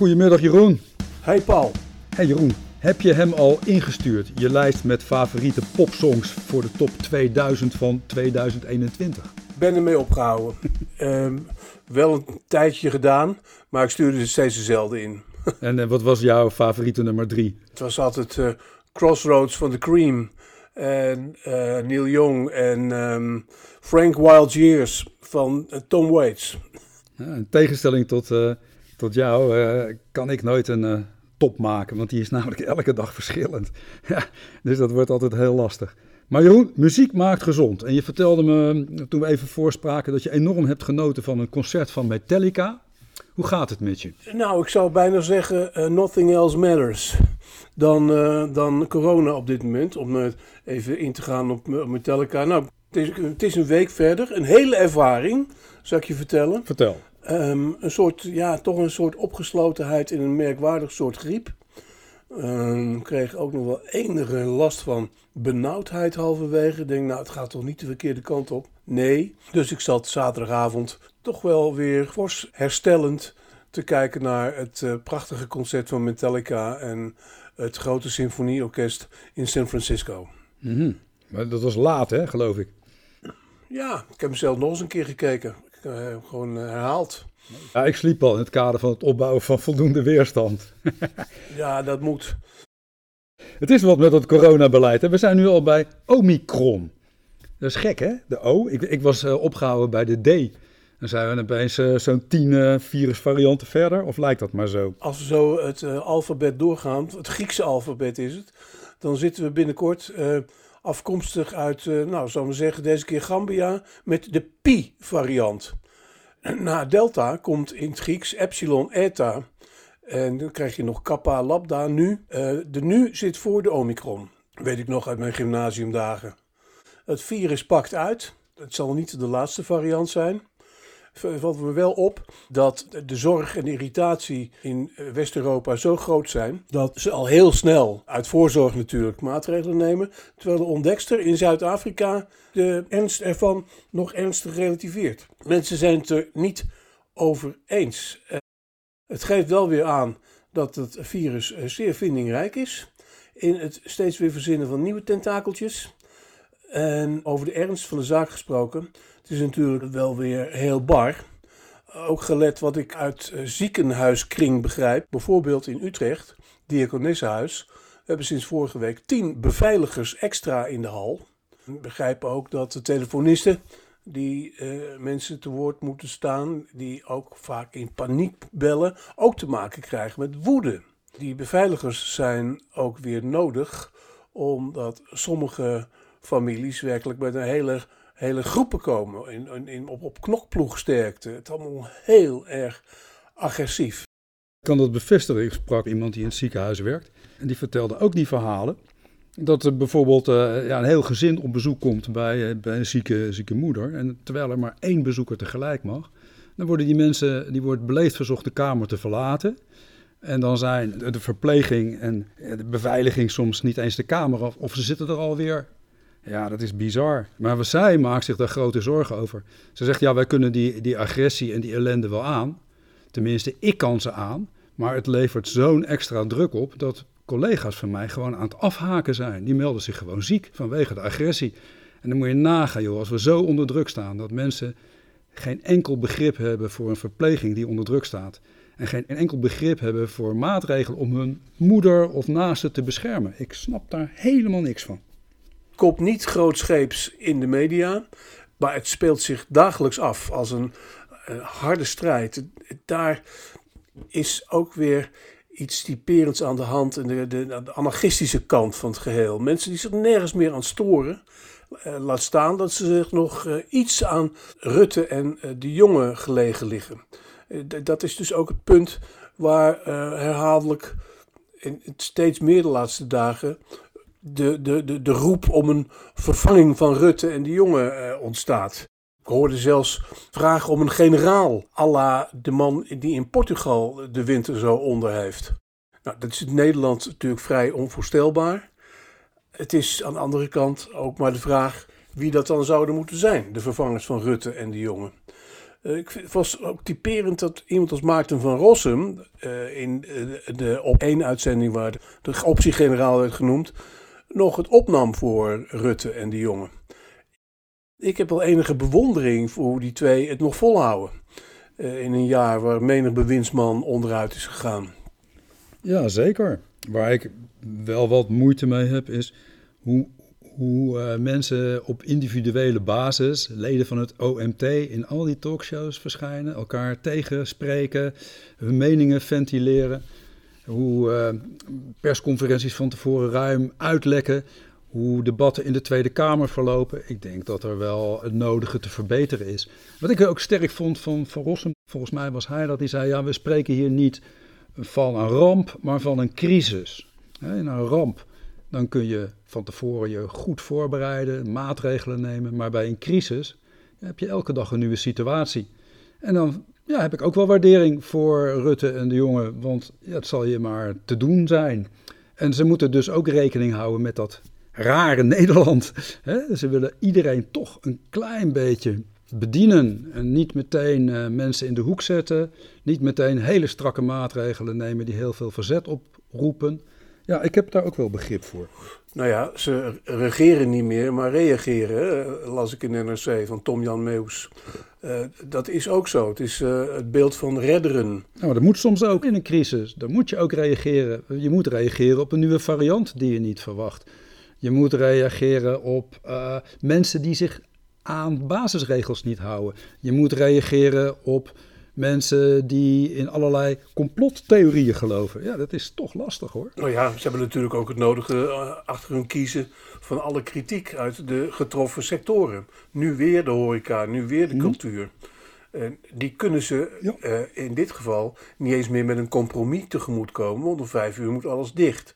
Goedemiddag Jeroen. Hey Paul. Hey Jeroen, heb je hem al ingestuurd? Je lijst met favoriete popsongs voor de top 2000 van 2021. Ben ermee opgehouden. Ehm, wel een tijdje gedaan, maar ik stuurde er steeds dezelfde in. en eh, wat was jouw favoriete nummer 3? Het was altijd eh, Crossroads van The Cream. En eh, Neil Young en ehm, Frank Wild Years van Tom Waits. Ja, in tegenstelling tot, tot jou kan ik nooit een top maken, want die is namelijk elke dag verschillend. Ja, dus dat wordt altijd heel lastig. Maar Jeroen, muziek maakt gezond. En je vertelde me toen we even voorspraken dat je enorm hebt genoten van een concert van Metallica. Hoe gaat het met je? Nou, ik zou bijna zeggen, uh, nothing else matters dan, uh, dan corona op dit moment. Om uh, even in te gaan op Metallica. Nou, het is, het is, een week verder. Een hele ervaring, zou ik je vertellen. Vertel. Um, een soort, ja, toch een soort opgeslotenheid in een merkwaardig soort griep. Um, kreeg ook nog wel enige last van benauwdheid halverwege. Ik denk, nou, het gaat toch niet de verkeerde kant op? Nee. Dus ik zat zaterdagavond toch wel weer fors herstellend te kijken naar het uh, prachtige concert van Metallica en het grote symfonieorkest in San Francisco. Mm -hmm. Maar dat was laat, hè, geloof ik? Ja, ik heb hem zelf nog eens een keer gekeken. Uh, gewoon uh, herhaald. Ja, ik sliep al in het kader van het opbouwen van voldoende weerstand. ja, dat moet. Het is wat met het coronabeleid. Hè? We zijn nu al bij Omicron. Dat is gek, hè? De O. Ik, ik was uh, opgehouden bij de D. Dan zijn we opeens uh, zo'n tien uh, virusvarianten verder. Of lijkt dat maar zo? Als we zo het alfabet doorgaan, het Griekse alfabet is het, dan zitten we binnenkort afkomstig uit, nou, zou we zeggen, deze keer Gambia met de Pi-variant. Na delta komt in het Grieks epsilon eta. En dan krijg je nog kappa lambda nu. Uh, de nu zit voor de omicron. Weet ik nog uit mijn gymnasiumdagen. Het virus pakt uit. Het zal niet de laatste variant zijn. Valt me wel op dat de zorg en de irritatie in West-Europa zo groot zijn dat ze al heel snel, uit voorzorg natuurlijk, maatregelen nemen. Terwijl de ontdekster in Zuid-Afrika de ernst ervan nog ernstig relativeert. Mensen zijn het er niet over eens. Het geeft wel weer aan dat het virus zeer vindingrijk is in het steeds weer verzinnen van nieuwe tentakeltjes. En over de ernst van de zaak gesproken, het is natuurlijk wel weer heel bar. Ook gelet wat ik uit ziekenhuiskring begrijp, bijvoorbeeld in Utrecht, Diakonissenhuis. Hebben sinds vorige week tien beveiligers extra in de hal. We begrijpen ook dat de telefonisten die uh, mensen te woord moeten staan, die ook vaak in paniek bellen, ook te maken krijgen met woede. Die beveiligers zijn ook weer nodig, omdat sommige families werkelijk met een hele, hele groepen komen, in, in, op, op knokploegsterkte. Het is allemaal heel erg agressief. Ik kan dat bevestigen. Ik sprak iemand die in het ziekenhuis werkt en die vertelde ook die verhalen. Dat er bijvoorbeeld uh, ja, een heel gezin op bezoek komt bij, uh, bij een zieke, zieke moeder. En terwijl er maar één bezoeker tegelijk mag, dan worden die mensen die wordt beleefd verzocht de kamer te verlaten. En dan zijn de verpleging en de beveiliging soms niet eens de kamer af. Of ze zitten er alweer. Ja, dat is bizar. Maar zij maakt zich daar grote zorgen over. Ze zegt, ja, wij kunnen die, die agressie en die ellende wel aan. Tenminste, ik kan ze aan. Maar het levert zo'n extra druk op dat collega's van mij gewoon aan het afhaken zijn. Die melden zich gewoon ziek vanwege de agressie. En dan moet je nagaan, joh, als we zo onder druk staan, dat mensen geen enkel begrip hebben voor een verpleging die onder druk staat. En geen enkel begrip hebben voor maatregelen om hun moeder of naaste te beschermen. Ik snap daar helemaal niks van. Komt niet grootscheeps in de media, maar het speelt zich dagelijks af als een uh, harde strijd. Daar is ook weer iets typerends aan de hand. En de, de, anarchistische kant van het geheel. Mensen die zich nergens meer aan storen. Uh, laat staan dat ze zich nog uh, iets aan Rutte en de jongen gelegen liggen. dat is dus ook het punt waar herhaaldelijk in, steeds meer de laatste dagen de, de, de, de roep om een vervanging van Rutte en de jongen ontstaat. Ik hoorde zelfs vragen om een generaal, à de man die in Portugal de winter zo onder heeft. Nou, dat is in Nederland natuurlijk vrij onvoorstelbaar. Het is aan de andere kant ook maar de vraag wie dat dan zouden moeten zijn, de vervangers van Rutte en de jongen. Uh, ik het was ook typerend dat iemand als Maarten van Rossum uh, in de, de op één uitzending waar de, de optiegeneraal werd genoemd, nog het opnam voor Rutte en de jongen. Ik heb wel enige bewondering voor hoe die twee het nog volhouden. Uh, in een jaar waar menig bewindsman onderuit is gegaan. Ja, zeker. Waar ik wel wat moeite mee heb, is hoe, hoe uh, mensen op individuele basis, leden van het OMT, in al die talkshows verschijnen, elkaar tegenspreken, hun meningen ventileren, hoe uh, persconferenties van tevoren ruim uitlekken, hoe debatten in de Tweede Kamer verlopen. Ik denk dat er wel het nodige te verbeteren is. Wat ik ook sterk vond van Van Rossum, volgens mij was hij dat hij zei, ja, we spreken hier niet van een ramp, maar van een crisis. In een ramp dan kun je van tevoren je goed voorbereiden, maatregelen nemen. Maar bij een crisis heb je elke dag een nieuwe situatie. En dan ja, heb ik ook wel waardering voor Rutte en de jongen, want ja, het zal je maar te doen zijn. En ze moeten dus ook rekening houden met dat rare Nederland. Ze willen iedereen toch een klein beetje bedienen en niet meteen uh, mensen in de hoek zetten, niet meteen hele strakke maatregelen nemen die heel veel verzet oproepen. Ja, ik heb daar ook wel begrip voor. Nou ja, ze regeren niet meer, maar reageren, las ik in NRC van Tom-Jan Meus. Uh, dat is ook zo. Het is uh, het beeld van redderen. Nou, dat moet soms ook in een crisis. Dan moet je ook reageren. Je moet reageren op een nieuwe variant die je niet verwacht. Je moet reageren op uh, mensen die zich aan basisregels niet houden. Je moet reageren op mensen die in allerlei complottheorieën geloven. Ja, dat is toch lastig hoor. Nou ja, ze hebben natuurlijk ook het nodige eh, achter hun kiezen van alle kritiek uit de getroffen sectoren. Nu weer de horeca, nu weer de mhm. cultuur. En die kunnen ze uh, in dit geval niet eens meer met een compromis tegemoet komen, want om vijf uur moet alles dicht.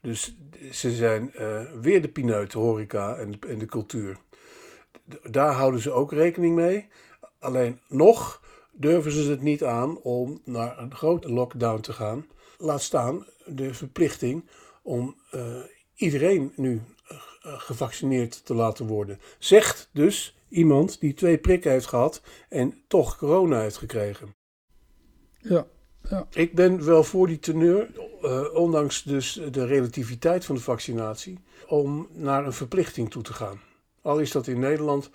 Dus ze zijn uh, weer de pineut, de horeca en de, en de cultuur. Daar houden ze ook rekening mee. Alleen nog durven ze het niet aan om naar een grote lockdown te gaan. Laat staan de verplichting om uh, iedereen nu uh, gevaccineerd te laten worden. Zegt dus iemand die twee prikken heeft gehad en toch corona heeft gekregen. Ja, ja. Ik ben wel voor die teneur, uh, ondanks dus de relativiteit van de vaccinatie, om naar een verplichting toe te gaan. Al is dat in Nederland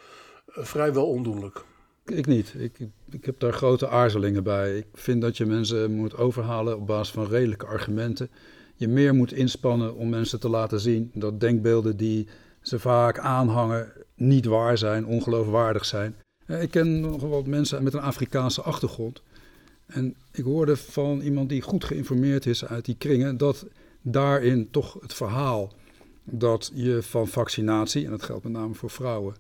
vrijwel ondoenlijk. Ik niet. Ik, ik heb daar grote aarzelingen bij. Ik vind dat je mensen moet overhalen op basis van redelijke argumenten. Je meer moet inspannen om mensen te laten zien dat denkbeelden die ze vaak aanhangen niet waar zijn, ongeloofwaardig zijn. Eh, ik ken nog wat mensen met een Afrikaanse achtergrond. En ik hoorde van iemand die goed geïnformeerd is uit die kringen dat daarin toch het verhaal dat je van vaccinatie, en dat geldt met name voor vrouwen,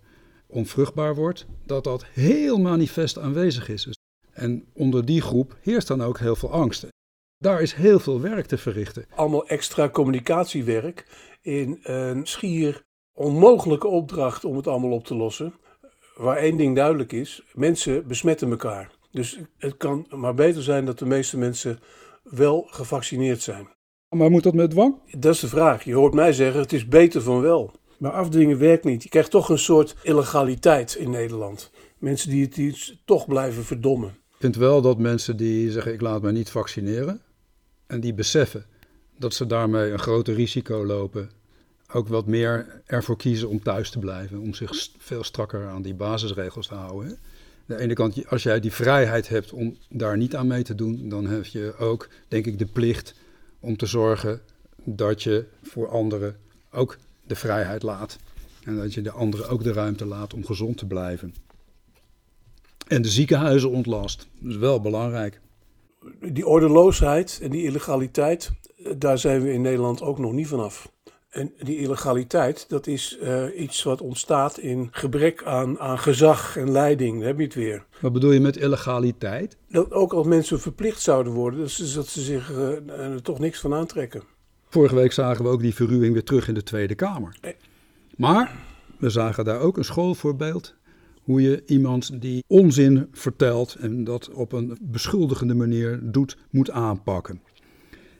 onvruchtbaar wordt, dat dat heel manifest aanwezig is. En onder die groep heerst dan ook heel veel angst. Daar is heel veel werk te verrichten. Allemaal extra communicatiewerk in een schier onmogelijke opdracht om het allemaal op te lossen. Waar één ding duidelijk is: mensen besmetten elkaar. Dus het kan maar beter zijn dat de meeste mensen wel gevaccineerd zijn. Maar moet dat met dwang? Dat is de vraag. Je hoort mij zeggen: het is beter van wel. Maar afdwingen werkt niet. Je krijgt toch een soort illegaliteit in Nederland. Mensen die het iets toch blijven verdommen. Ik vind wel dat mensen die zeggen ik laat mij niet vaccineren en die beseffen dat ze daarmee een groter risico lopen, ook wat meer ervoor kiezen om thuis te blijven, om zich veel strakker aan die basisregels te houden. Aan de ene kant, als jij die vrijheid hebt om daar niet aan mee te doen, dan heb je ook, denk ik, de plicht om te zorgen dat je voor anderen ook de vrijheid laat. En dat je de anderen ook de ruimte laat om gezond te blijven. En de ziekenhuizen ontlast. Dat is wel belangrijk. Die ordeloosheid en die illegaliteit, daar zijn we in Nederland ook nog niet vanaf. En die illegaliteit, dat is uh, iets wat ontstaat in gebrek aan, aan gezag en leiding. Heb je het weer. Wat bedoel je met illegaliteit? Dat ook als mensen verplicht zouden worden, dat ze, dat ze zich uh, er toch niks van aantrekken. Vorige week zagen we ook die verruwing weer terug in de Tweede Kamer. Maar we zagen daar ook een schoolvoorbeeld. Hoe je iemand die onzin vertelt en dat op een beschuldigende manier doet, moet aanpakken.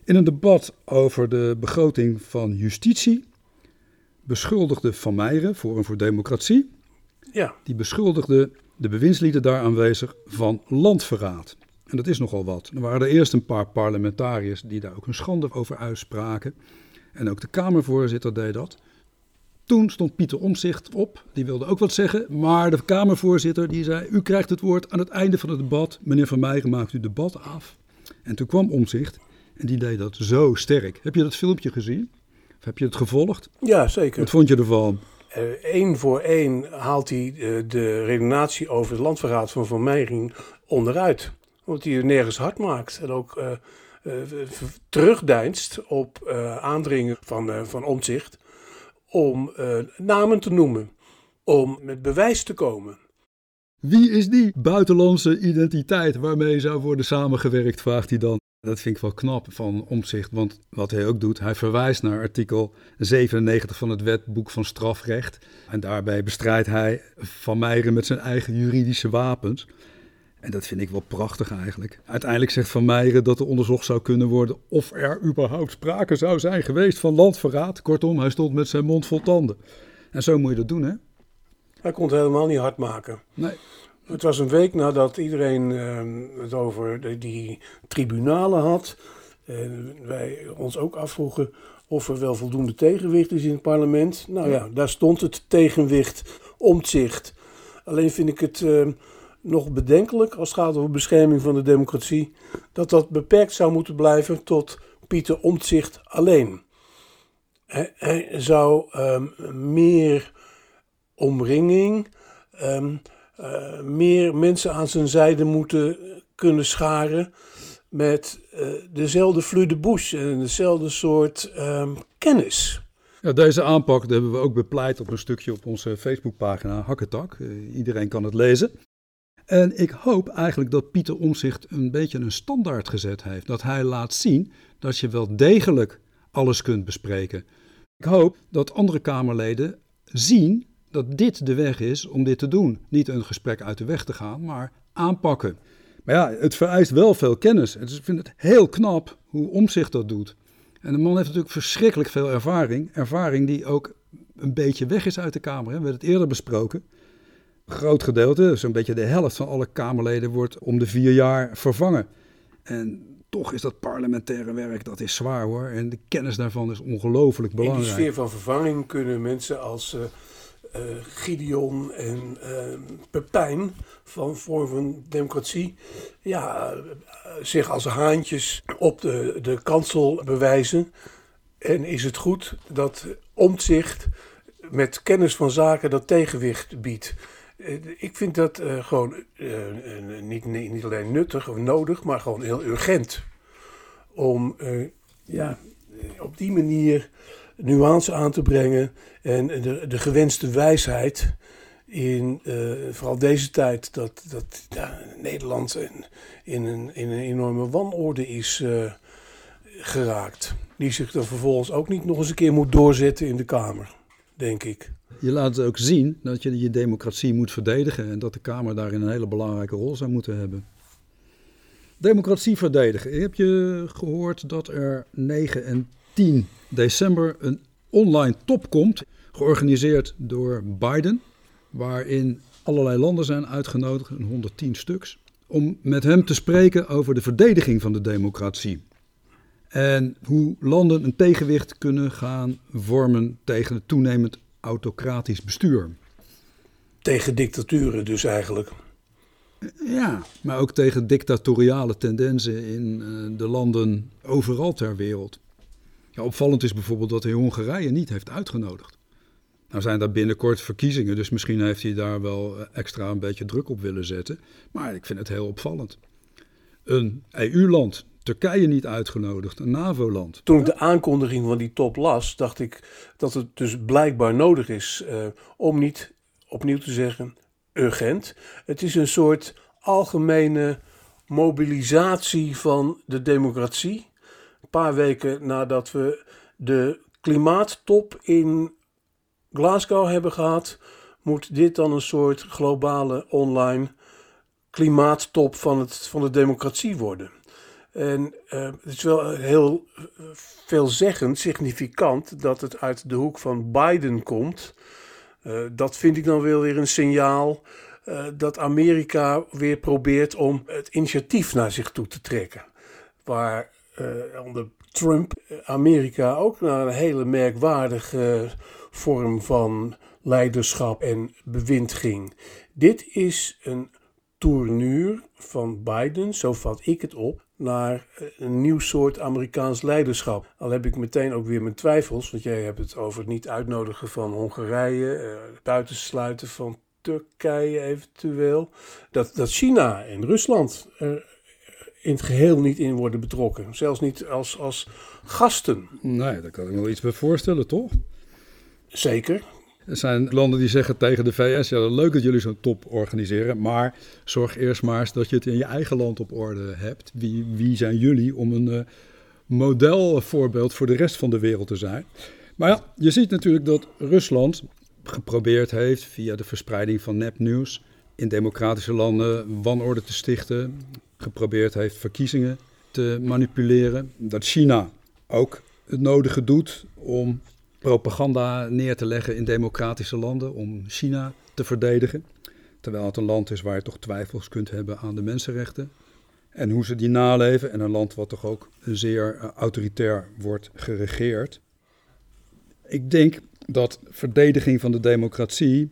In een debat over de begroting van justitie beschuldigde Van Meijeren, Forum voor Democratie, ja. die beschuldigde de bewindslieden daar aanwezig van landverraad. En dat is nogal wat. Er waren er eerst een paar parlementariërs die daar ook een schande over uitspraken. En ook de Kamervoorzitter deed dat. Toen stond Pieter Omzicht op, die wilde ook wat zeggen, maar de Kamervoorzitter die zei: U krijgt het woord aan het einde van het debat. Meneer Van Meijeren maakt u debat af. En toen kwam Omzicht en die deed dat zo sterk. Heb je dat filmpje gezien? Of heb je het gevolgd? Ja, zeker. Wat vond je ervan? Eén uh, voor één haalt hij uh, de redenatie over het landverraad van Van Meijering onderuit. Omdat hij nergens hard maakt. En ook uh, terugdeinst op aandringen van, van Omtzigt om namen te noemen. Om met bewijs te komen. Wie is die buitenlandse identiteit waarmee zou worden samengewerkt, vraagt hij dan. Dat vind ik wel knap van omzicht, want wat hij ook doet, hij verwijst naar artikel 97 van het wetboek van strafrecht. En daarbij bestrijdt hij Van Meijeren met zijn eigen juridische wapens. En dat vind ik wel prachtig eigenlijk. Uiteindelijk zegt Van Meijeren dat er onderzocht zou kunnen worden of er überhaupt sprake zou zijn geweest van landverraad. Kortom, hij stond met zijn mond vol tanden. En zo moet je dat doen, hè? Hij kon het helemaal niet hard maken. Nee. Het was een week nadat iedereen uh, het over de, die tribunalen had. En wij ons ook afvroegen of er wel voldoende tegenwicht is in het parlement. Nou ja, daar stond het tegenwicht omzicht. Alleen vind ik het uh, nog bedenkelijk als het gaat over bescherming van de democratie. Dat dat beperkt zou moeten blijven tot Pieter Omtzigt alleen. Hij, zou um, meer omringing. Um, uh, meer mensen aan zijn zijde moeten kunnen scharen met uh, dezelfde flux de en dezelfde soort um, kennis. Ja, deze aanpak hebben we ook bepleit op een stukje op onze Facebookpagina Hakketak. Uh, iedereen kan het lezen. En ik hoop eigenlijk dat Pieter Omzicht een beetje een standaard gezet heeft. Dat hij laat zien dat je wel degelijk alles kunt bespreken. Ik hoop dat andere Kamerleden zien dat dit de weg is om dit te doen. Niet een gesprek uit de weg te gaan, maar aanpakken. Maar ja, het vereist wel veel kennis. Dus ik vind het heel knap hoe Omzicht dat doet. En de man heeft natuurlijk verschrikkelijk veel ervaring. Ervaring die ook een beetje weg is uit de Kamer. We hebben het eerder besproken. Groot gedeelte, zo'n beetje de helft van alle Kamerleden, wordt om de vier jaar vervangen. En toch is dat parlementaire werk, dat is zwaar hoor. En de kennis daarvan is ongelooflijk belangrijk. In die sfeer van vervanging kunnen mensen als... Uh uh, Gideon en uh, Pepijn van Vorm van Democratie ja, zich als haantjes op de, de kansel bewijzen. En is het goed dat omzicht met kennis van zaken dat tegenwicht biedt. Ik vind dat gewoon niet, niet alleen nuttig of nodig, maar gewoon heel urgent. Om ja, op die manier nuance aan te brengen en de, de gewenste wijsheid in vooral deze tijd dat, dat Nederland in, in, een, in een enorme wanorde is geraakt. Die zich dan vervolgens ook niet nog eens een keer moet doorzetten in de Kamer, denk ik. Je laat ook zien dat je je democratie moet verdedigen en dat de Kamer daarin een hele belangrijke rol zou moeten hebben. Democratie verdedigen. Heb je gehoord dat er 9 en 10 december een online top komt, georganiseerd door Biden, waarin allerlei landen zijn uitgenodigd, 110 stuks, om met hem te spreken over de verdediging van de democratie. En hoe landen een tegenwicht kunnen gaan vormen tegen het toenemend autocratisch bestuur. Tegen dictaturen dus eigenlijk. Ja, maar ook tegen dictatoriale tendensen in de landen overal ter wereld. Ja, opvallend is bijvoorbeeld dat hij Hongarije niet heeft uitgenodigd. Nou zijn daar binnenkort verkiezingen, dus misschien heeft hij daar wel eh, extra een beetje druk op willen zetten. Maar ik vind het heel opvallend. Een EU-land, Turkije niet uitgenodigd, een NAVO-land. Toen ik de aankondiging van die top las, dacht ik dat het dus blijkbaar nodig is uh, om niet opnieuw te zeggen urgent. Het is een soort algemene mobilisatie van de democratie een paar weken nadat we de klimaattop in Glasgow hebben gehad, moet dit dan een soort globale online klimaattop van, het, van de democratie worden. En uh, het is wel heel veelzeggend, significant dat het uit de hoek van Biden komt. Uh, dat vind ik dan wel weer een signaal eh, dat Amerika weer probeert om het initiatief naar zich toe te trekken. Waar uh, onder Trump Amerika ook naar een hele merkwaardige vorm van leiderschap en bewind ging. Dit is een tournuur van Biden, zo vat ik het op, naar een nieuw soort Amerikaans leiderschap. Al heb ik meteen ook weer mijn twijfels, want jij hebt het over het niet uitnodigen van Hongarije, het buitensluiten van Turkije eventueel, dat, dat China en Rusland er in het geheel niet in worden betrokken. Zelfs niet als, als gasten. Nee, daar kan ik me wel iets bij voorstellen, toch? Zeker. Er zijn landen die zeggen tegen de VS: ja, leuk dat jullie zo'n top organiseren, maar zorg eerst maar eens dat je het in je eigen land op orde hebt. Wie, wie zijn jullie om een uh, modelvoorbeeld voor de rest van de wereld te zijn? Maar ja, je ziet natuurlijk dat Rusland geprobeerd heeft via de verspreiding van nepnieuws in democratische landen wanorde te stichten, geprobeerd heeft verkiezingen te manipuleren. Dat China ook het nodige doet om propaganda neer te leggen in democratische landen, om China te verdedigen. Terwijl het een land is waar je toch twijfels kunt hebben aan de mensenrechten. En hoe ze die naleven. En een land wat toch ook zeer uh, autoritair wordt geregeerd. Ik denk dat verdediging van de democratie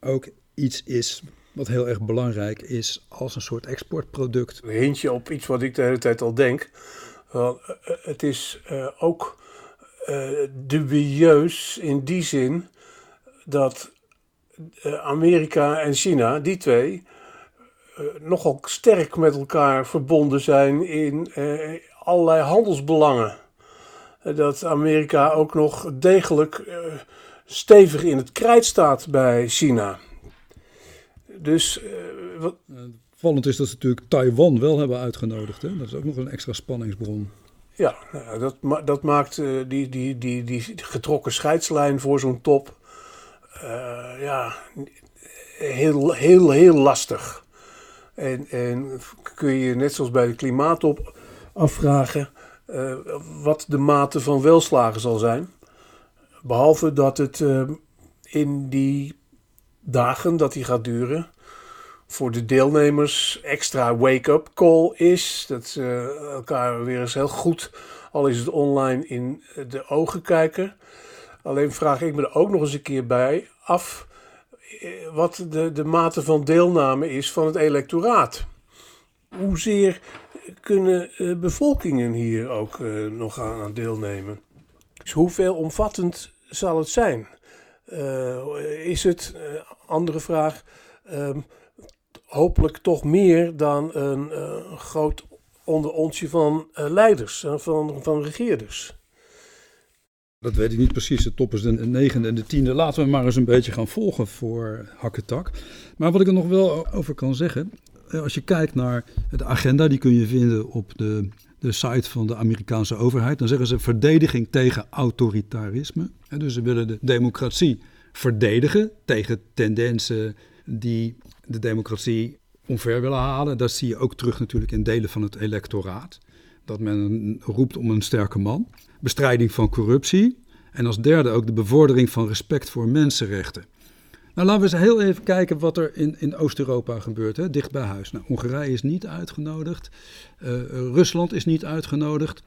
ook iets is wat heel erg belangrijk is als een soort exportproduct. Een hintje op iets wat ik de hele tijd al denk. Wel, het is ook dubieus in die zin dat uh, Amerika en China, die twee, nogal sterk met elkaar verbonden zijn in allerlei handelsbelangen dat Amerika ook nog degelijk stevig in het krijt staat bij China. Dus. Wat... Vallend is dat ze natuurlijk Taiwan wel hebben uitgenodigd. Hè? Dat is ook nog een extra spanningsbron. Ja, nou, dat, ma dat maakt uh, die, die, die, die getrokken scheidslijn voor zo'n top ja, heel, heel, heel lastig. En, en kun je net zoals bij de klimaattop afvragen uh, wat de mate van welslagen zal zijn. Behalve dat het in die dagen dat die gaat duren, voor de deelnemers extra wake-up call is. Dat ze elkaar weer eens heel goed, al is het online, in de ogen kijken. Alleen vraag ik me er ook nog eens een keer bij af eh, wat de, de mate van deelname is van het electoraat. Hoezeer kunnen uh, bevolkingen hier ook nog aan, deelnemen? Dus hoeveel omvattend zal het zijn? Is het, andere vraag, ehm, hopelijk toch meer dan een groot onderontje van leiders, van, van regeerders? Dat weet ik niet precies. De top is de negende en de tiende. Laten we maar eens een beetje gaan volgen voor Hakketak. Maar wat ik er nog wel over kan zeggen, eh, als je kijkt naar de agenda, die kun je vinden op de, de site van de Amerikaanse overheid. Dan zeggen ze verdediging tegen autoritarisme. Dus ze willen de democratie verdedigen tegen tendensen die de democratie omver willen halen. Dat zie je ook terug natuurlijk in delen van het electoraat. Dat men roept om een sterke man. Bestrijding van corruptie. En als derde ook de bevordering van respect voor mensenrechten. Nou, laten we eens heel even kijken wat er in, in Oost-Europa gebeurt, hè, dicht bij huis. Nou, Hongarije is niet uitgenodigd, uh, Rusland is niet uitgenodigd.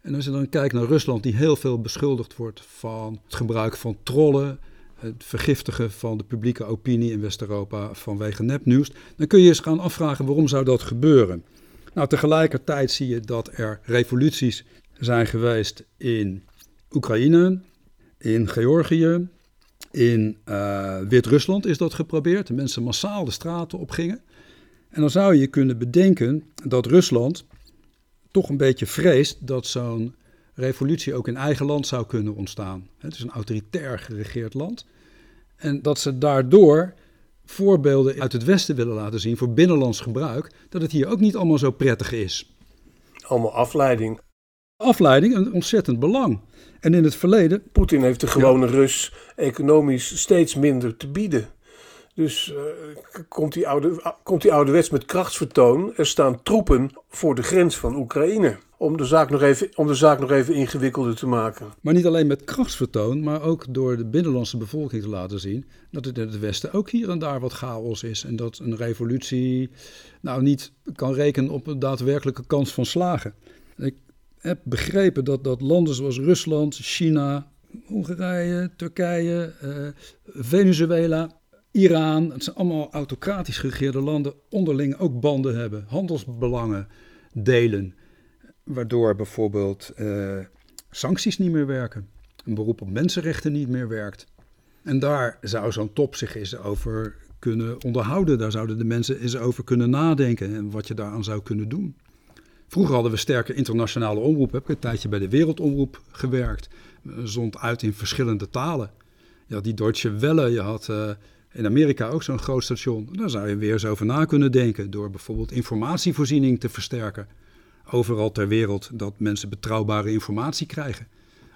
En als je dan kijkt naar Rusland, die heel veel beschuldigd wordt van het gebruik van trollen, het vergiftigen van de publieke opinie in West-Europa vanwege nepnieuws, dan kun je eens gaan afvragen waarom zou dat gebeuren. Nou, tegelijkertijd zie je dat er revoluties zijn geweest in Oekraïne, in Georgië, in uh, Wit-Rusland is dat geprobeerd. De mensen massaal de straten op gingen. En dan zou je kunnen bedenken dat Rusland toch een beetje vreest dat zo'n revolutie ook in eigen land zou kunnen ontstaan. Het is een autoritair geregeerd land. En dat ze daardoor voorbeelden uit het Westen willen laten zien voor binnenlands gebruik, dat het hier ook niet allemaal zo prettig is. Allemaal afleiding. Afleiding, een ontzettend belang. En in het verleden. Poetin heeft de gewone ja. Rus economisch steeds minder te bieden. Dus uh, komt, die oude, komt die ouderwets met krachtsvertoon. Er staan troepen voor de grens van Oekraïne. Om de, zaak nog even, om de zaak nog even ingewikkelder te maken. Maar niet alleen met krachtsvertoon, maar ook door de binnenlandse bevolking te laten zien dat het in het Westen ook hier en daar wat chaos is. En dat een revolutie nou niet kan rekenen op een daadwerkelijke kans van slagen. Ik heb begrepen dat, dat landen zoals Rusland, China, Hongarije, Turkije, uh, Venezuela, Iran, het zijn allemaal autocratisch geregeerde landen, onderling ook banden hebben, handelsbelangen delen, waardoor bijvoorbeeld uh, sancties niet meer werken, een beroep op mensenrechten niet meer werkt. En daar zou zo'n top zich eens over kunnen onderhouden. Daar zouden de mensen eens over kunnen nadenken en wat je daaraan zou kunnen doen. Vroeger hadden we sterke internationale omroep. Heb ik een tijdje bij de Wereldomroep gewerkt. Zond uit in verschillende talen. Je had die Deutsche Welle, je had uh, in Amerika ook zo'n groot station. Daar zou je weer eens over na kunnen denken. Door bijvoorbeeld informatievoorziening te versterken. Overal ter wereld dat mensen betrouwbare informatie krijgen.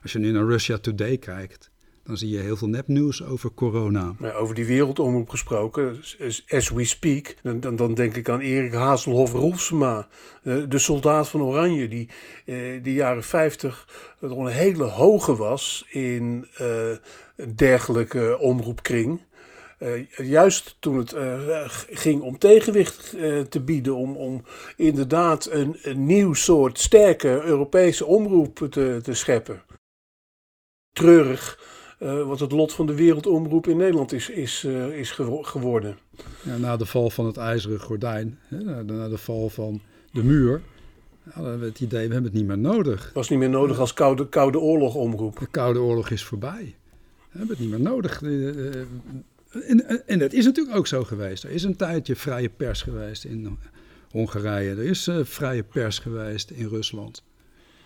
Als je nu naar Russia Today kijkt, dan zie je heel veel nepnieuws over corona. Over die wereldomroep gesproken, as we speak, dan, dan, denk ik aan Erik Hazelhoff-Roelsema, eh, de soldaat van Oranje, die eh, de jaren 50 een hele hoge was in uh, dergelijke omroepkring. Uh, juist toen het uh, ging om tegenwicht uh, te bieden, om, om inderdaad een, een nieuw soort sterke Europese omroep te, te scheppen. Treurig wat het lot van de wereldomroep in Nederland is, is, is geworden. Ja, na de val van het ijzeren gordijn, hè, na de val van de muur, hadden we het idee, we hebben het niet meer nodig. Het was niet meer nodig als koude, koude oorlog omroep. De koude oorlog is voorbij. We hebben het niet meer nodig. Eh, en, en dat is natuurlijk ook zo geweest. Er is een tijdje vrije pers geweest in Hongarije. Er is uh, vrije pers geweest in Rusland.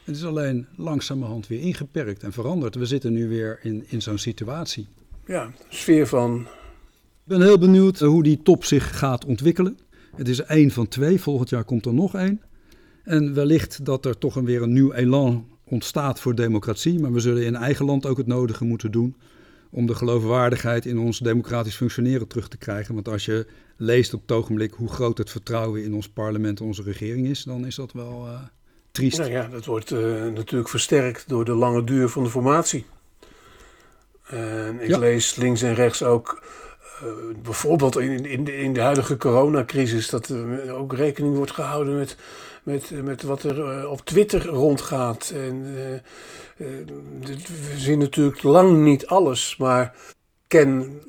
Het is alleen langzamerhand weer ingeperkt en veranderd. We zitten nu weer in, in zo'n situatie. Ja, sfeer van. Ik ben heel benieuwd hoe die top zich gaat ontwikkelen. Het is één van twee, volgend jaar komt er nog één. En wellicht dat er toch een weer een nieuw elan ontstaat voor democratie. Maar we zullen in eigen land ook het nodige moeten doen om de geloofwaardigheid in ons democratisch functioneren terug te krijgen. Want als je leest op het ogenblik hoe groot het vertrouwen in ons parlement en onze regering is, dan is dat wel uh, triest. Nou ja, dat wordt uh, natuurlijk versterkt door de lange duur van de formatie. En ik ja. lees links en rechts ook, uh, bijvoorbeeld in, in, de, in de huidige coronacrisis, dat er ook rekening wordt gehouden met, met, met wat er uh, op Twitter rondgaat. En, we zien natuurlijk lang niet alles, maar ken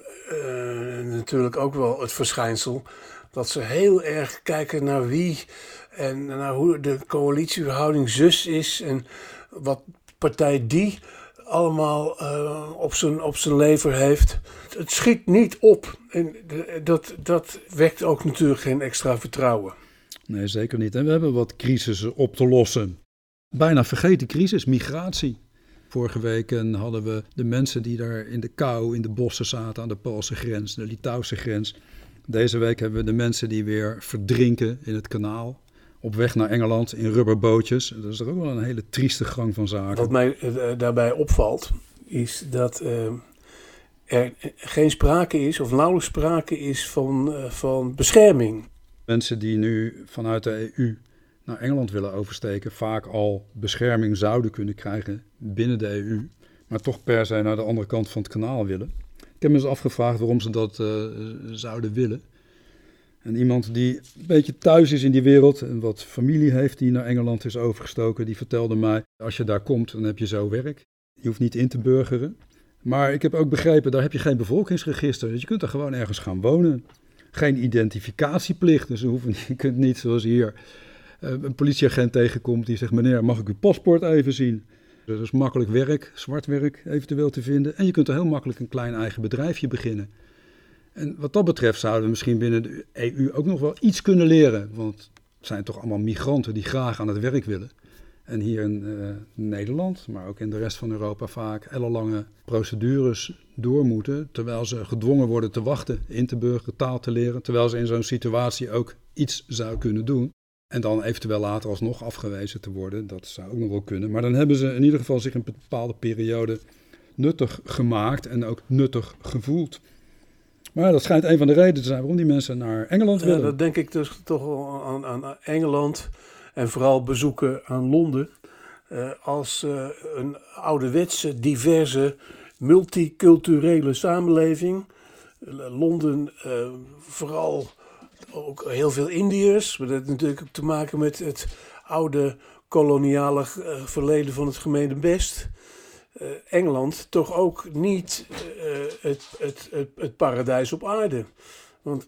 natuurlijk ook wel het verschijnsel dat ze heel erg kijken naar wie en naar hoe de coalitieverhouding zus is en wat partij die allemaal uh, op, zijn, op zijn lever heeft. Het schiet niet op. En dat, dat wekt ook natuurlijk geen extra vertrouwen. Nee, zeker niet. En we hebben wat crisissen op te lossen. Bijna vergeten crisis, migratie. Vorige week hadden we de mensen die daar in de kou in de bossen zaten aan de Poolse grens, de Litouwse grens. Deze week hebben we de mensen die weer verdrinken in het kanaal op weg naar Engeland in rubberbootjes. Dat is toch ook wel een hele trieste gang van zaken. Wat mij uh, daarbij opvalt, is dat uh, er geen sprake is, of nauwelijks sprake is, van, uh, van bescherming. Mensen die nu vanuit de EU naar Engeland willen oversteken, vaak al bescherming zouden kunnen krijgen binnen de EU, maar toch per se naar de andere kant van het kanaal willen. Ik heb me eens afgevraagd waarom ze dat zouden willen. En iemand die een beetje thuis is in die wereld en wat familie heeft die naar Engeland is overgestoken, die vertelde mij, als je daar komt, dan heb je zo werk. Je hoeft niet in te burgeren. Maar ik heb ook begrepen, daar heb je geen bevolkingsregister. Dus je kunt er gewoon ergens gaan wonen. Geen identificatieplicht, dus je, hoeft, je kunt niet zoals hier eh, een politieagent tegenkomt die zegt, meneer, mag ik uw paspoort even zien? Dat is makkelijk werk, zwart werk eventueel te vinden. En je kunt er heel makkelijk een klein eigen bedrijfje beginnen. En wat dat betreft zouden we misschien binnen de EU ook nog wel iets kunnen leren. Want het zijn toch allemaal migranten die graag aan het werk willen. En hier in uh, Nederland, maar ook in de rest van Europa vaak ellenlange procedures door moeten. Terwijl ze gedwongen worden te wachten, in te burgeren, taal te leren. Terwijl ze in zo'n situatie ook iets zouden kunnen doen. En dan eventueel later alsnog afgewezen te worden. Dat zou ook nog wel kunnen. Maar dan hebben ze in ieder geval zich een bepaalde periode nuttig gemaakt en ook nuttig gevoeld. Maar dat schijnt een van de redenen te zijn waarom die mensen naar Engeland Ja, willen. dat denk ik dus toch wel aan, aan Engeland en vooral bezoeken aan Londen. Eh, als eh, een ouderwetse, diverse, multiculturele samenleving. Londen, eh, vooral ook heel veel Indiërs. Maar dat heeft natuurlijk ook te maken met het oude koloniale verleden van het gemeente Best. Eh, Engeland toch ook niet eh, het, het, het, het paradijs op aarde. Want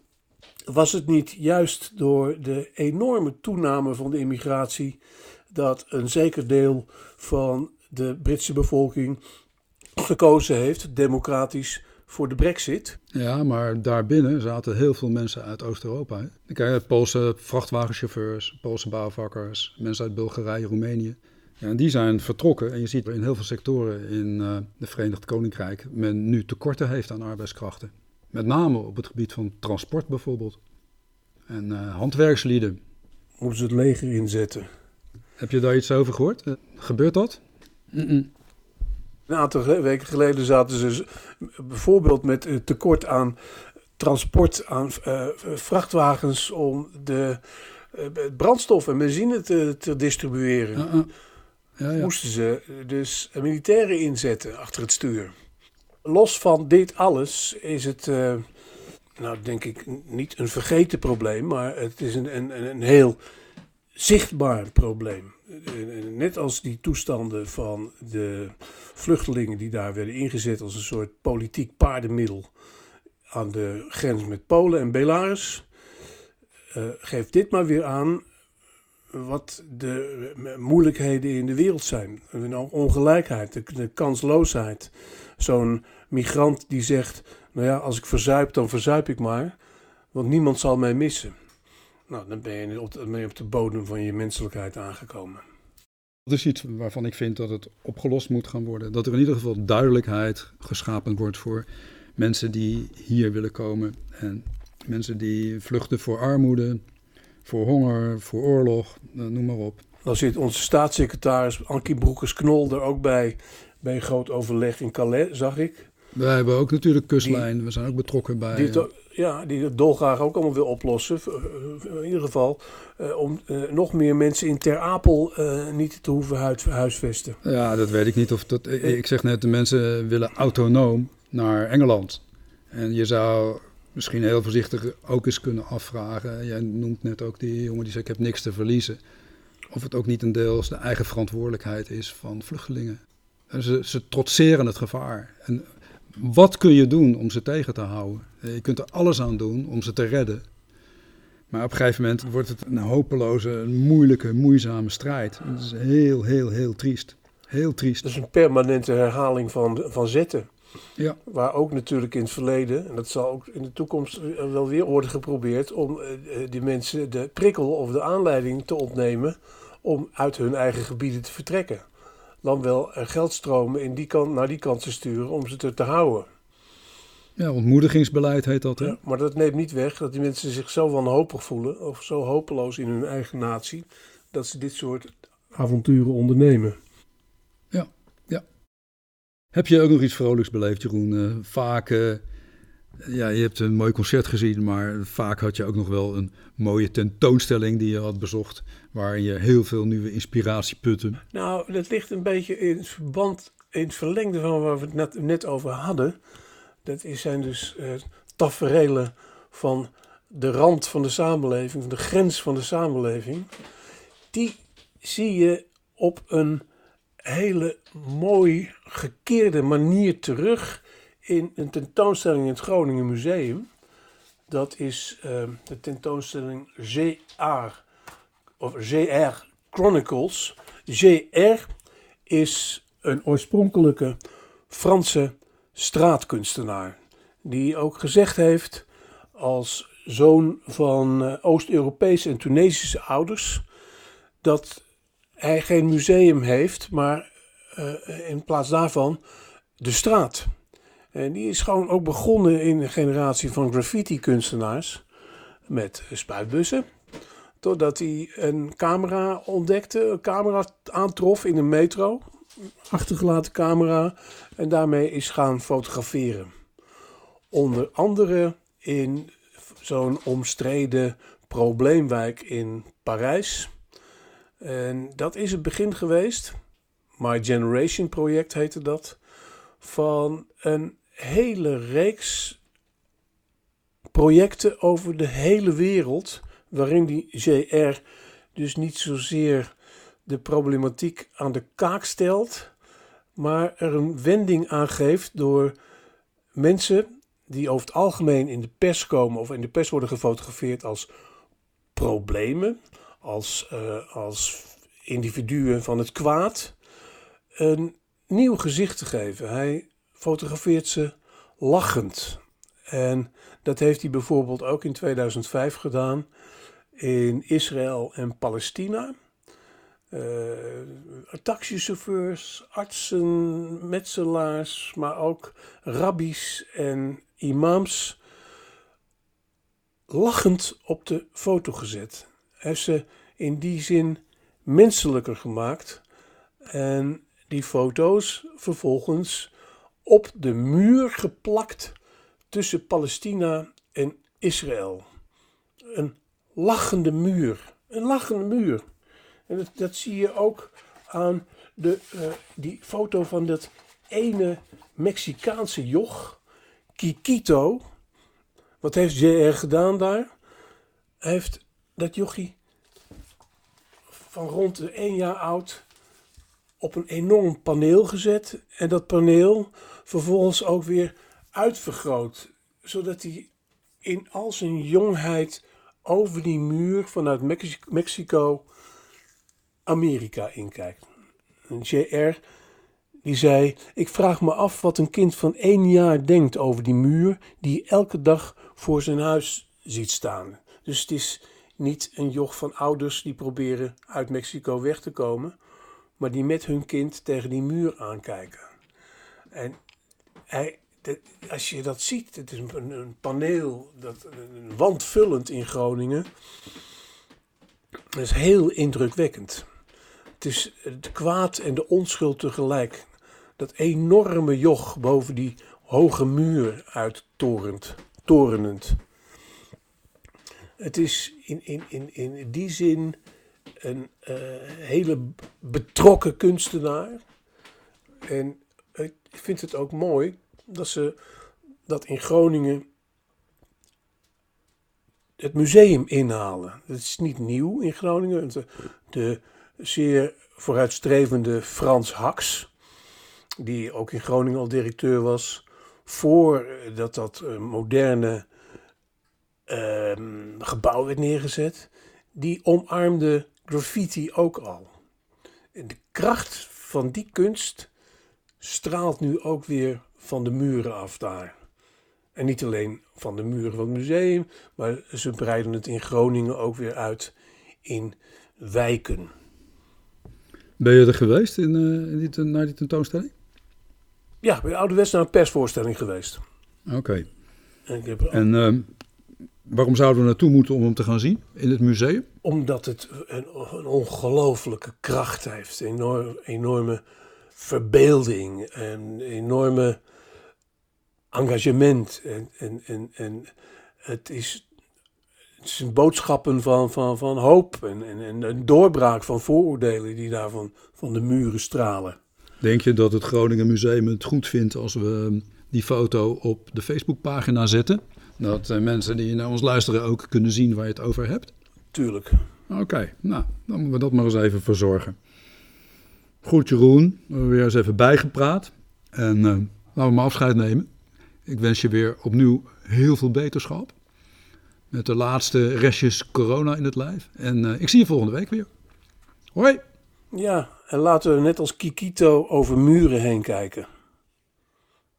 was het niet juist door de enorme toename van de immigratie dat een zeker deel van de Britse bevolking gekozen heeft, democratisch, voor de brexit? Ja, maar daarbinnen zaten heel veel mensen uit Oost-Europa. Poolse vrachtwagenchauffeurs, Poolse bouwvakkers, mensen uit Bulgarije, Roemenië. Ja, en die zijn vertrokken. En je ziet in heel veel sectoren in eh de Verenigd Koninkrijk men nu tekorten heeft aan arbeidskrachten. Met name op het gebied van transport bijvoorbeeld. En eh, handwerkslieden. Moeten ze het leger inzetten? Heb je daar iets over gehoord? Eh, gebeurt dat? Mm-mm. Een aantal weken geleden zaten ze bijvoorbeeld met het tekort aan transport aan eh, vrachtwagens om de eh, brandstof en benzine te, te distribueren. Ja, ja. moesten ze dus militairen inzetten achter het stuur. Los van dit alles is het, eh, nou denk ik, niet een vergeten probleem, maar het is een, een, een heel zichtbaar probleem. Eh, eh, Net als die toestanden van de vluchtelingen die daar werden ingezet als een soort politiek paardenmiddel aan de grens met Polen en Belarus, eh, geeft dit maar weer aan wat de moeilijkheden in de wereld zijn. De ongelijkheid, de, de kansloosheid. Zo'n migrant die zegt, nou ja, als ik verzuip, dan verzuip ik maar, want niemand zal mij missen. Nou, dan ben je op de, ben je op de bodem van je menselijkheid aangekomen. Dat is iets waarvan ik vind dat het opgelost moet gaan worden. Dat er in ieder geval duidelijkheid geschapen wordt voor mensen die hier willen komen. En mensen die vluchten voor armoede, voor honger, voor oorlog, eh, noem maar op. Dan zit onze staatssecretaris Ankie Broekers-Knol er ook bij, bij een groot overleg in Calais, zag ik. Wij hebben ook natuurlijk kustlijn. We zijn ook betrokken bij... Die ook- ja, die het dolgraag ook allemaal wil oplossen. Eh, In ieder geval eh, om eh, nog meer mensen in Ter Apel eh, niet te hoeven huid- huisvesten. Ja, dat weet ik niet. Of dat, ik ik zeg net, de mensen willen autonoom naar Engeland. En je zou misschien heel voorzichtig ook eens kunnen afvragen. Jij noemt net ook die jongen die zegt, ik heb niks te verliezen. Of het ook niet een deels de eigen verantwoordelijkheid is van vluchtelingen. En ze, ze trotseren het gevaar. En wat kun je doen om ze tegen te houden? Je kunt er alles aan doen om ze te redden. Maar op een gegeven moment wordt het een hopeloze, moeilijke, moeizame strijd. Dat is heel, heel, heel triest. Heel triest. Dat is een permanente herhaling van, van zetten. Ja. Waar ook natuurlijk in het verleden, en dat zal ook in de toekomst wel weer worden geprobeerd, om eh, eh, die mensen de prikkel of de aanleiding te ontnemen om uit hun eigen gebieden te vertrekken. Dan wel geldstromen in die kant, naar die kant te sturen om ze er te houden. Ja, ontmoedigingsbeleid heet dat. Hè? Ja, maar dat neemt niet weg dat die mensen zich zo wanhopig voelen, of zo hopeloos in hun eigen natie, dat ze dit soort avonturen ondernemen. Heb je ook nog iets vrolijks beleefd, Jeroen? Eh, vaak, ja, je hebt een mooi concert gezien, maar vaak had je ook nog wel een mooie tentoonstelling die je had bezocht, waar je heel veel nieuwe inspiratie putte. Nou, dat ligt een beetje in het verband, in het verlengde van waar we het net, net over hadden. Dat zijn dus eh taferelen van de rand van de samenleving, van de grens van de samenleving. Die zie je op een hele mooi gekeerde manier terug in een tentoonstelling in het Groningen Museum. Dat is eh, de tentoonstelling GR, of GR Chronicles. GR is een oorspronkelijke Franse straatkunstenaar. Die ook gezegd heeft als zoon van eh, Oost-Europese en Tunesische ouders dat hij geen museum heeft, maar eh, in plaats daarvan de straat. En die is gewoon ook begonnen in een generatie van graffiti-kunstenaars met spuitbussen. Totdat hij een camera ontdekte, een camera aantrof in een metro, achtergelaten camera, en daarmee is gaan fotograferen. Onder andere in zo'n omstreden probleemwijk in Parijs. En dat is het begin geweest. My Generation project heette dat. Van een hele reeks projecten over de hele wereld. Waarin die JR dus niet zozeer de problematiek aan de kaak stelt. Maar er een wending aan geeft door mensen die over het algemeen in de pers komen of in de pers worden gefotografeerd als problemen, als, uh, als individuen van het kwaad, een nieuw gezicht te geven. Hij fotografeert ze lachend. En dat heeft hij bijvoorbeeld ook in 2005 gedaan in Israël en Palestina. Uh, taxichauffeurs, artsen, metselaars, maar ook rabbies en imams lachend op de foto gezet. Heeft ze in die zin menselijker gemaakt en die foto's vervolgens op de muur geplakt tussen Palestina en Israël. Een lachende muur. Een lachende muur. En dat, zie je ook aan de, uh, die foto van dat ene Mexicaanse joch, Kikito. Wat heeft JR gedaan daar? Hij heeft dat jochie van rond de één jaar oud op een enorm paneel gezet. En dat paneel vervolgens ook weer uitvergroot. Zodat hij in al zijn jongheid over die muur vanuit Mexico Amerika inkijkt. JR die zei: Ik vraag me af wat een kind van één jaar denkt over die muur die elke dag voor zijn huis ziet staan. Dus het is niet een joch van ouders die proberen uit Mexico weg te komen, maar die met hun kind tegen die muur aankijken. En hij, als je dat ziet, het is een, paneel, dat, een wandvullend in Groningen. Dat is heel indrukwekkend. Het is het kwaad en de onschuld tegelijk. Dat enorme joch boven die hoge muur uittorend, torenend. Het is in, in, in, in die zin een uh, hele betrokken kunstenaar. En ik vind het ook mooi dat ze dat in Groningen het museum inhalen. Dat is niet nieuw in Groningen. De, zeer vooruitstrevende Frans Haks, die ook in Groningen al directeur was, voordat dat eh, moderne uh, gebouw werd neergezet, die omarmde graffiti ook al. En de kracht van die kunst straalt nu ook weer van de muren af daar. En niet alleen van de muren van het museum, maar ze breiden het in Groningen ook weer uit in wijken. Ben je er geweest in, uh, in die, naar die tentoonstelling? Ja, ik ben ouderwets naar een persvoorstelling geweest. Oké. En, en uh, waarom zouden we naartoe moeten om hem te gaan zien in het museum? Omdat het een, een ongelofelijke kracht heeft. Enorm, enorme verbeelding en enorme engagement. En, en, en, en het is het zijn boodschappen van, van, van hoop en, en, en een doorbraak van vooroordelen die daar van, van de muren stralen. Denk je dat het Groningen Museum het goed vindt als we die foto op de Facebookpagina zetten? Dat uh, mensen die naar ons luisteren ook kunnen zien waar je het over hebt? Tuurlijk. Oké, nou, dan moeten we dat maar eens even verzorgen. Goed Jeroen, we hebben weer eens even bijgepraat. En uh, laten we maar afscheid nemen. Ik wens je weer opnieuw heel veel beterschap. Met de laatste restjes corona in het lijf. En uh, ik zie je volgende week weer. Hoi! Ja, en laten we net als Kikito over muren heen kijken.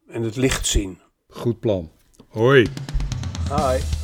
En het licht zien. Goed plan. Hoi. Bye.